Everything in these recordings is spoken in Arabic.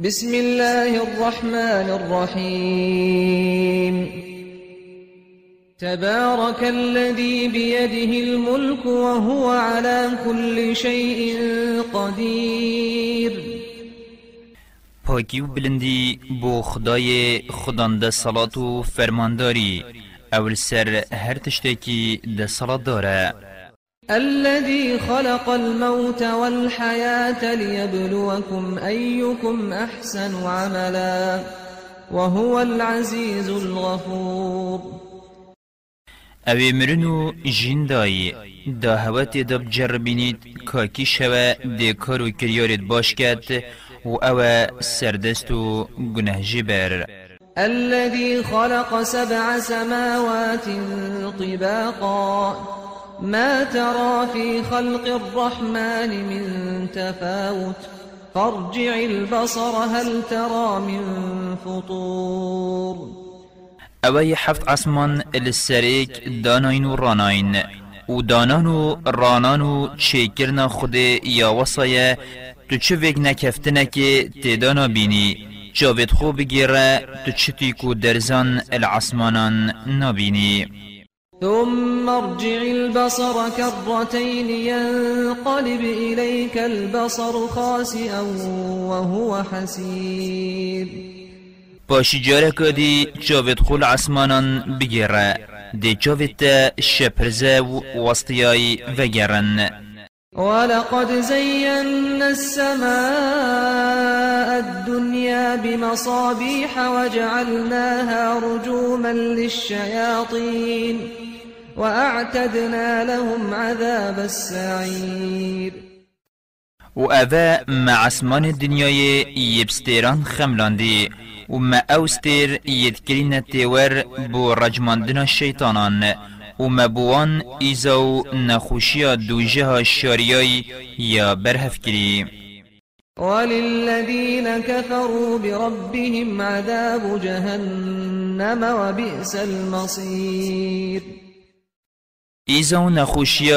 بسم الله الرحمن الرحيم. تبارك الذي بيده الملك وهو على كل شيء قدير. پاکی و بلندی بو خدای خدانده صلات و فرمانداری. اول سر هر تشتکی ده صلات داره. الذي خلق الموت والحياة ليبلوكم أيكم أحسن عملا وهو العزيز الغفور. اوی مرنو جیندایی دا هوت دا بجربینید کاکی شوه دی کارو کریارید باش کد و أو سردست و گنه جبر. الذي خلق سبع سماوات طباقا ما ترى في خلق الرحمن من تفاوت. فارجع البصر هل ترى من فطور. اوی حفت عصمان السریک داناین و راناین. و دانان و رانان و چیکرنا خود یا وصایه. تو چه وگ نکفتنه که تیدانا بینی. جاوید خوب بگیره تو چتی کو درزان العصمانان نبینی. ثم ارجع البصر كرتين ينقلب إليك البصر خاسئا وهو حسير. جاره کدی جاوید خول عصمانان بگیره دی جاوید تا شپرزه و وسطیای وگرن ولقد زينا السماء الدنيا بمصابيح وجعلناها رجوما للشياطين. وأعتدنا لهم عذاب السعير. و اوه مع اسمان الدنیای یبستیران خملاندی و ما اوستیر یدکرین تیور بو رجماندن شیطانان و مبوان ایزا و نخوشی دوجه شاریای یا برهف کری وللذين كفروا بربهم عذاب جهنم وبئس المصير. ایزا و نخوشی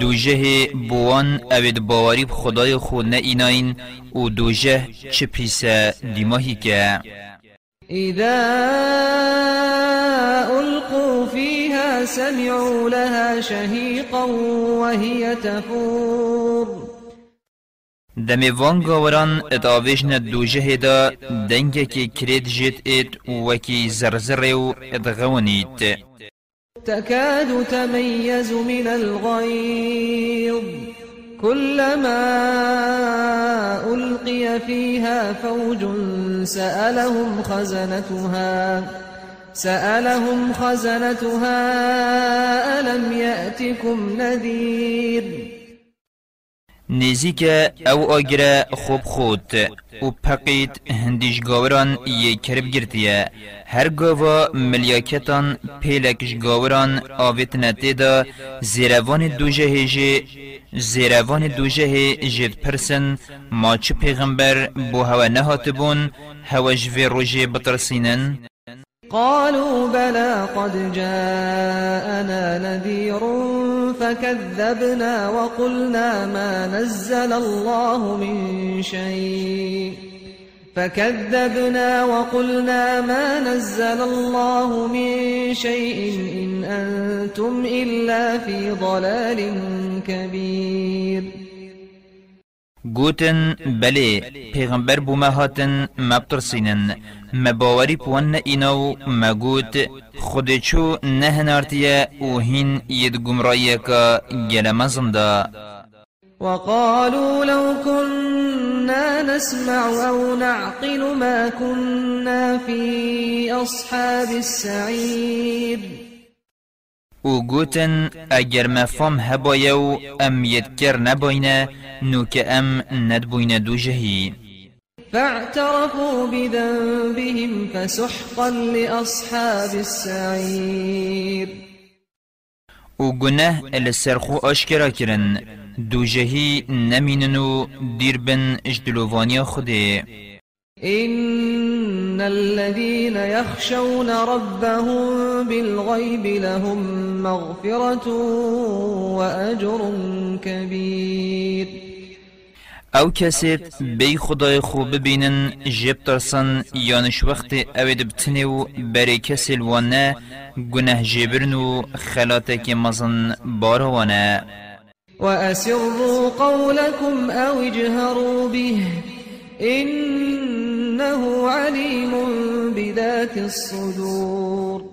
دوجه بوان اوید باوری خدای خود نه ایناین و دوجه چه پیسه دیماهی که. إذا ألقوا فيها سمعوا لها شهيقا وهي تفور. دمی وان گاوران ات آویشن دوجه دا دنگه که کرید جت ات وکی زرزره و ات غونیت تكاد تميز من الغيظ. كلما ألقي فيها فوج سألهم خزنتها. سألهم خزنتها ألم يأتكم نذير؟ نزیک او آگره خوب خود و پقید هندیش گاوران یه کرب گرتیه. هر گاوا ملیاکتان پیلکش گاوران آویت نتیدا زیروان دوجه زیروان دوجه جد پرسن ما چه پیغمبر بو هوا نهاتبون هوا جوی روژه بطرسینن قالوا بلى قد جاءنا نذير فكذبنا وقلنا ما نزل الله من شيء. فكذبنا وقلنا ما نزل الله من شيء إن أنتم إلا في ضلال كبير. گوتن بله پیغمبر بو ما هاتن مبترسینن مباوری پوان اینو مگوت خود چو نه نارتیه و هین ید گمرایه که گلمزم دا وقالوا لو كنا نسمع أو نعقل ما كنا في أصحاب السعير. و گوتن اگر مفام هبایو ام یدکر نباینه نو که ام ندبوینه دو جهی. فاعترفوا بذنبهم فسحقا لأصحاب السعير. و گناه السرخو آشکرا کرن. دو جهی نمیننو دیر بن اجدلووانیا خوده. إن الذين يخشون ربهم بالغيب لهم مغفرة وأجر كبير. أو کسیت بی خدای خوب ببینن جب ترسن یانش وقت اوید بتنه و بری کسی الوانه گنه جبرن و خلاتک مزن باروانه وأسروا قولكم أو اجهروا به إنه عليم بذات الصدور.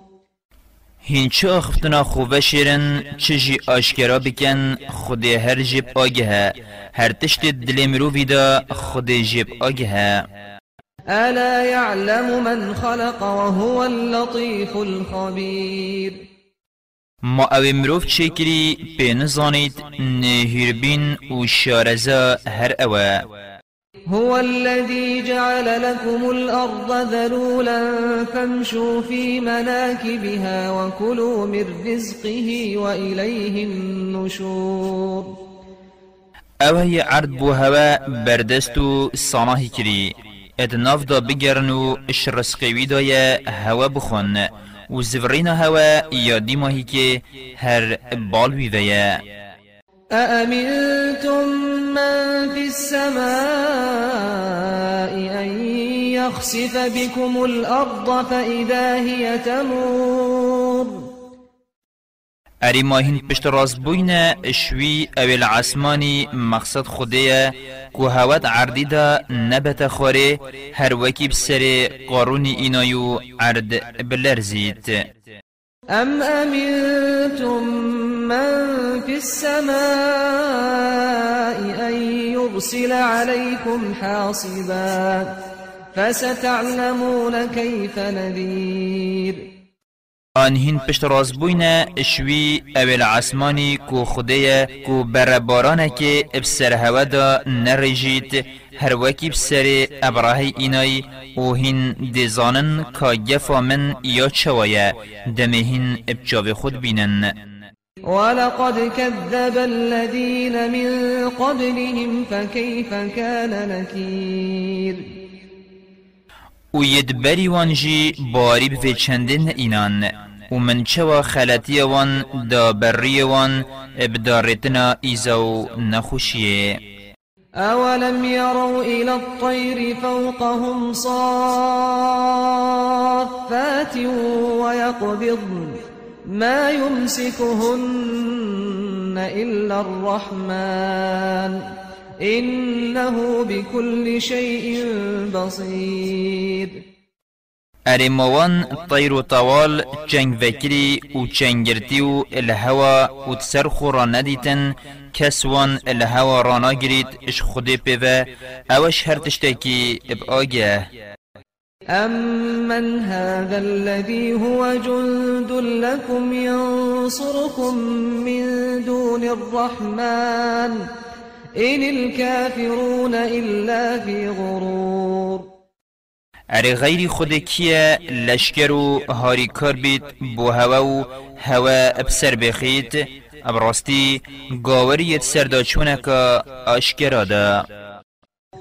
هینچه آخفتنا خوبه شیرن چجی آشکرا بکن خود هر جب آگه. هر تشت دل مروفی دا خود جب آگه. ألا يعلم من خلق وهو اللطيف الخبير. ما أو مروف چکری پی نزانید نهیربین و شارزا هر اوه. هو الذي جعل لكم الأرض ذلولا فامشوا في مناكبها وكلوا من رزقه وإليه النشور. اوه ی عرض بو هوا بردست و ساناهی کری. اد ناف دا بگرن و اش رسقوی دا ی هوا بخون. و زورین هوا یا دیماهی که هر بالوی ویا أأمنتم من في السماء أن يخسف بكم الأرض فإذا هي تمور اری ماهین پشت راست بوینه شوی أو العسمانی مقصد خودیه که هوت عردی دا نبت خوره هر وکی بسر قارونی اینایو عرد بلرزید أم أمنتم من في السماء أن يرسل عليكم حاصبا فستعلمون كيف نذير. آن هین پشت راست بوینه شوی أو العسمانی کو خودیه کو بربارانه که بسر هوا دا نرجید هر وکی بسر ابراه اینای أو هین دیزانن که گفا من یا چوایه. دمه هین ابجاو خود بینن. ولقد كذب الذين من قبلهم فكيف كان نكير و يدبري وانجي باري بفي چندن اینان و من چوا خلطی وان دا بری وان ابدارتنا ایزو نخوشیه أولم يروا إلى الطير فوقهم صافات ويقبضن ما يمسكهن إلا الرحمن. إنه بكل شيء بصير. اره موان طير طوال جنگ وكري و چنگرتي و الهوا و تسر خورا نديتن كسوان الهوا رانا گريت اش خودي بيوه اوش هر تشتكي اب آگه أمن هذا الذي هو جند لكم ينصركم من دون الرحمن إن الكافرون إلا في غرور. اره غیری خود کیه لشکر و هاری کار بو هوا و هوا ابسر بخید ابراستی گاوریت سردا چونکا آشکرا دا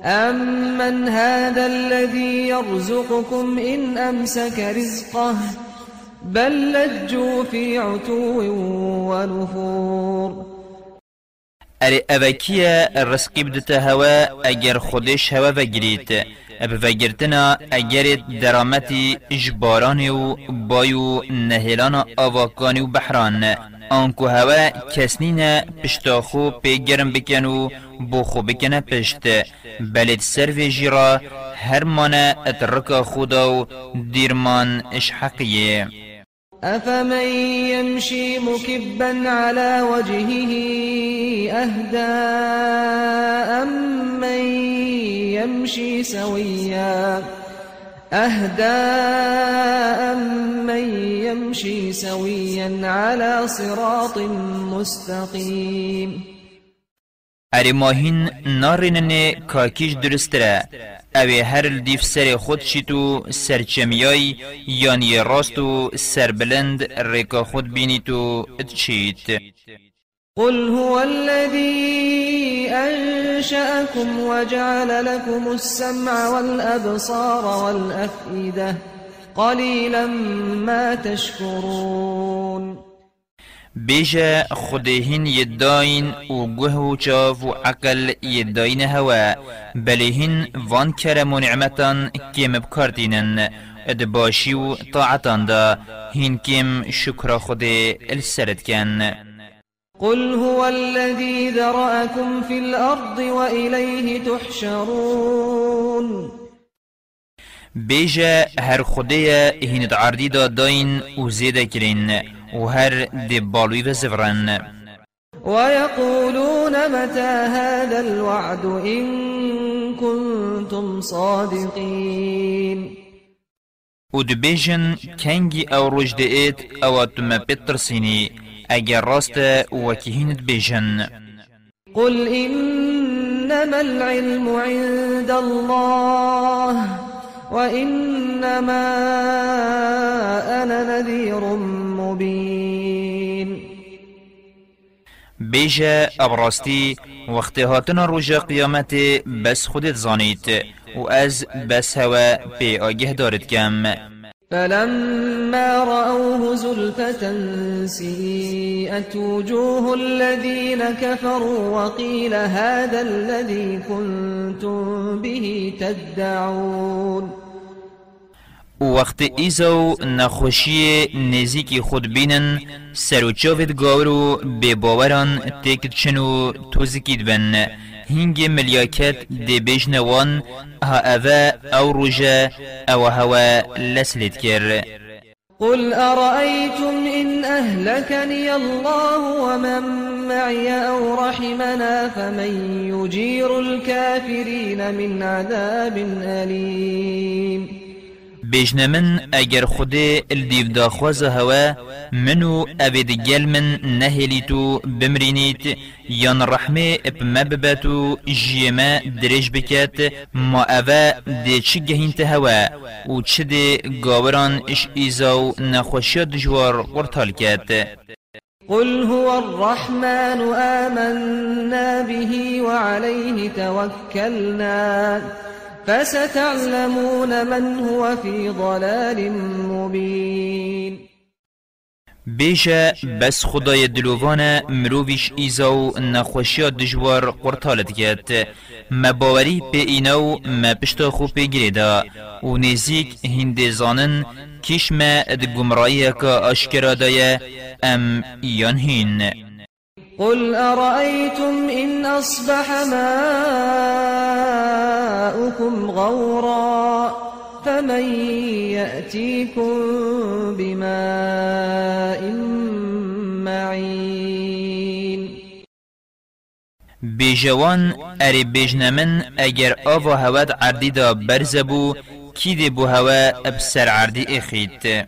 أمن هذا الذي يرزقكم إن أمسك رزقه بل لجوا في عتو ونفور اره اوکیه رزقی بدته هوا اگر خودش هوا اگر درامتی اجبارانی و بایو نهلان آواکانی و بحران. آنکو هوا کسنین پشتا خو پیگرم بکن و بو خو بکنه پشت. بلد سر جیرا هر مانه اترکا خدا و دیرمان اش حقیه أفمن يمشي مكبا على وجهه أهدى أمن يمشي سويا؟ أهدى أمن يمشي سويا على صراط مستقيم. اری ماهین ناریننه کاکیش درستره اوی هر دیف سر خود شیتو سرچمیای یانی راست و سربلند ریکا خود بینی تو اتشیت قل هو الذي أنشأكم وجعل لكم السمع والأبصار والأفئدة قليلا ما تشكرون. بيجا خدهين يداين و گوه و چاف و عقل يداين هوا بلهن وان كرم و نعمتان كيم بكارتينن اد باشي و طاعتان دا هين كيم شكر خود السرد كان قل هو الذي ذرأكم في الأرض وإليه تحشرون. بيجا هر خديا هند عردي دا داين و زيدا كرين و هر دبالوي و زفرن ويقولون متى هذا الوعد إن كنتم صادقين؟ و دبيجن كنجي أو رجد ايت أو اتما بترسيني اگر راست وكيهند بيجن قل إنما العلم عند الله وإنما أنا نذير مبين بيجا ابراستی وقت هاتنا رجا قيامت بس خودت زانيت و از بس هوا بي آگه دارد کم فلما رأوه زلفة سيئت وجوه الذين كفروا وقيل هذا الذي كنتم به تدعون. وقت ایزو نخوشی نزیکی خود بینن سروچاوت گاورو به باوران تکت چنو توزکید بن. هنگ ملیاکت دی بجنوان ها اوه أو رجا أو هوا لسلت کر. قل أرأيتم إن أهلكني الله ومن معي أو رحمنا فمن يجير الكافرين من عذاب أليم. بيجن من اگر خود الديف داخواز هوا منو ابد گل من نهليتو بمرينيت يان رحمه بما بباتو جيما دريج بكات ما اوه دي چه گهين هوا و چه دي گاوران إش إيزاو نخوشيا دجوار قرطال كات. قل هو الرحمن آمنا به وعليه توكلنا. فستعلمون من هو في ضلال مبين. بيجا بس خدای دلووانا مروویش ایزاو نخوشیا دجوار قرطالت گد مباوری پی اینو ما پشتا خوب گریدا و نزیک هنده زانن کش ما اد گمرایی که اشکرا أم ایان هین قل أرأيتم إن أصبح ماؤكم غورا فمن يأتيكم بماء معين بيجوان اري بيجنمن اگر آوا هواد عردی دا برزبو دی بو هوا ابسر عردی اخیت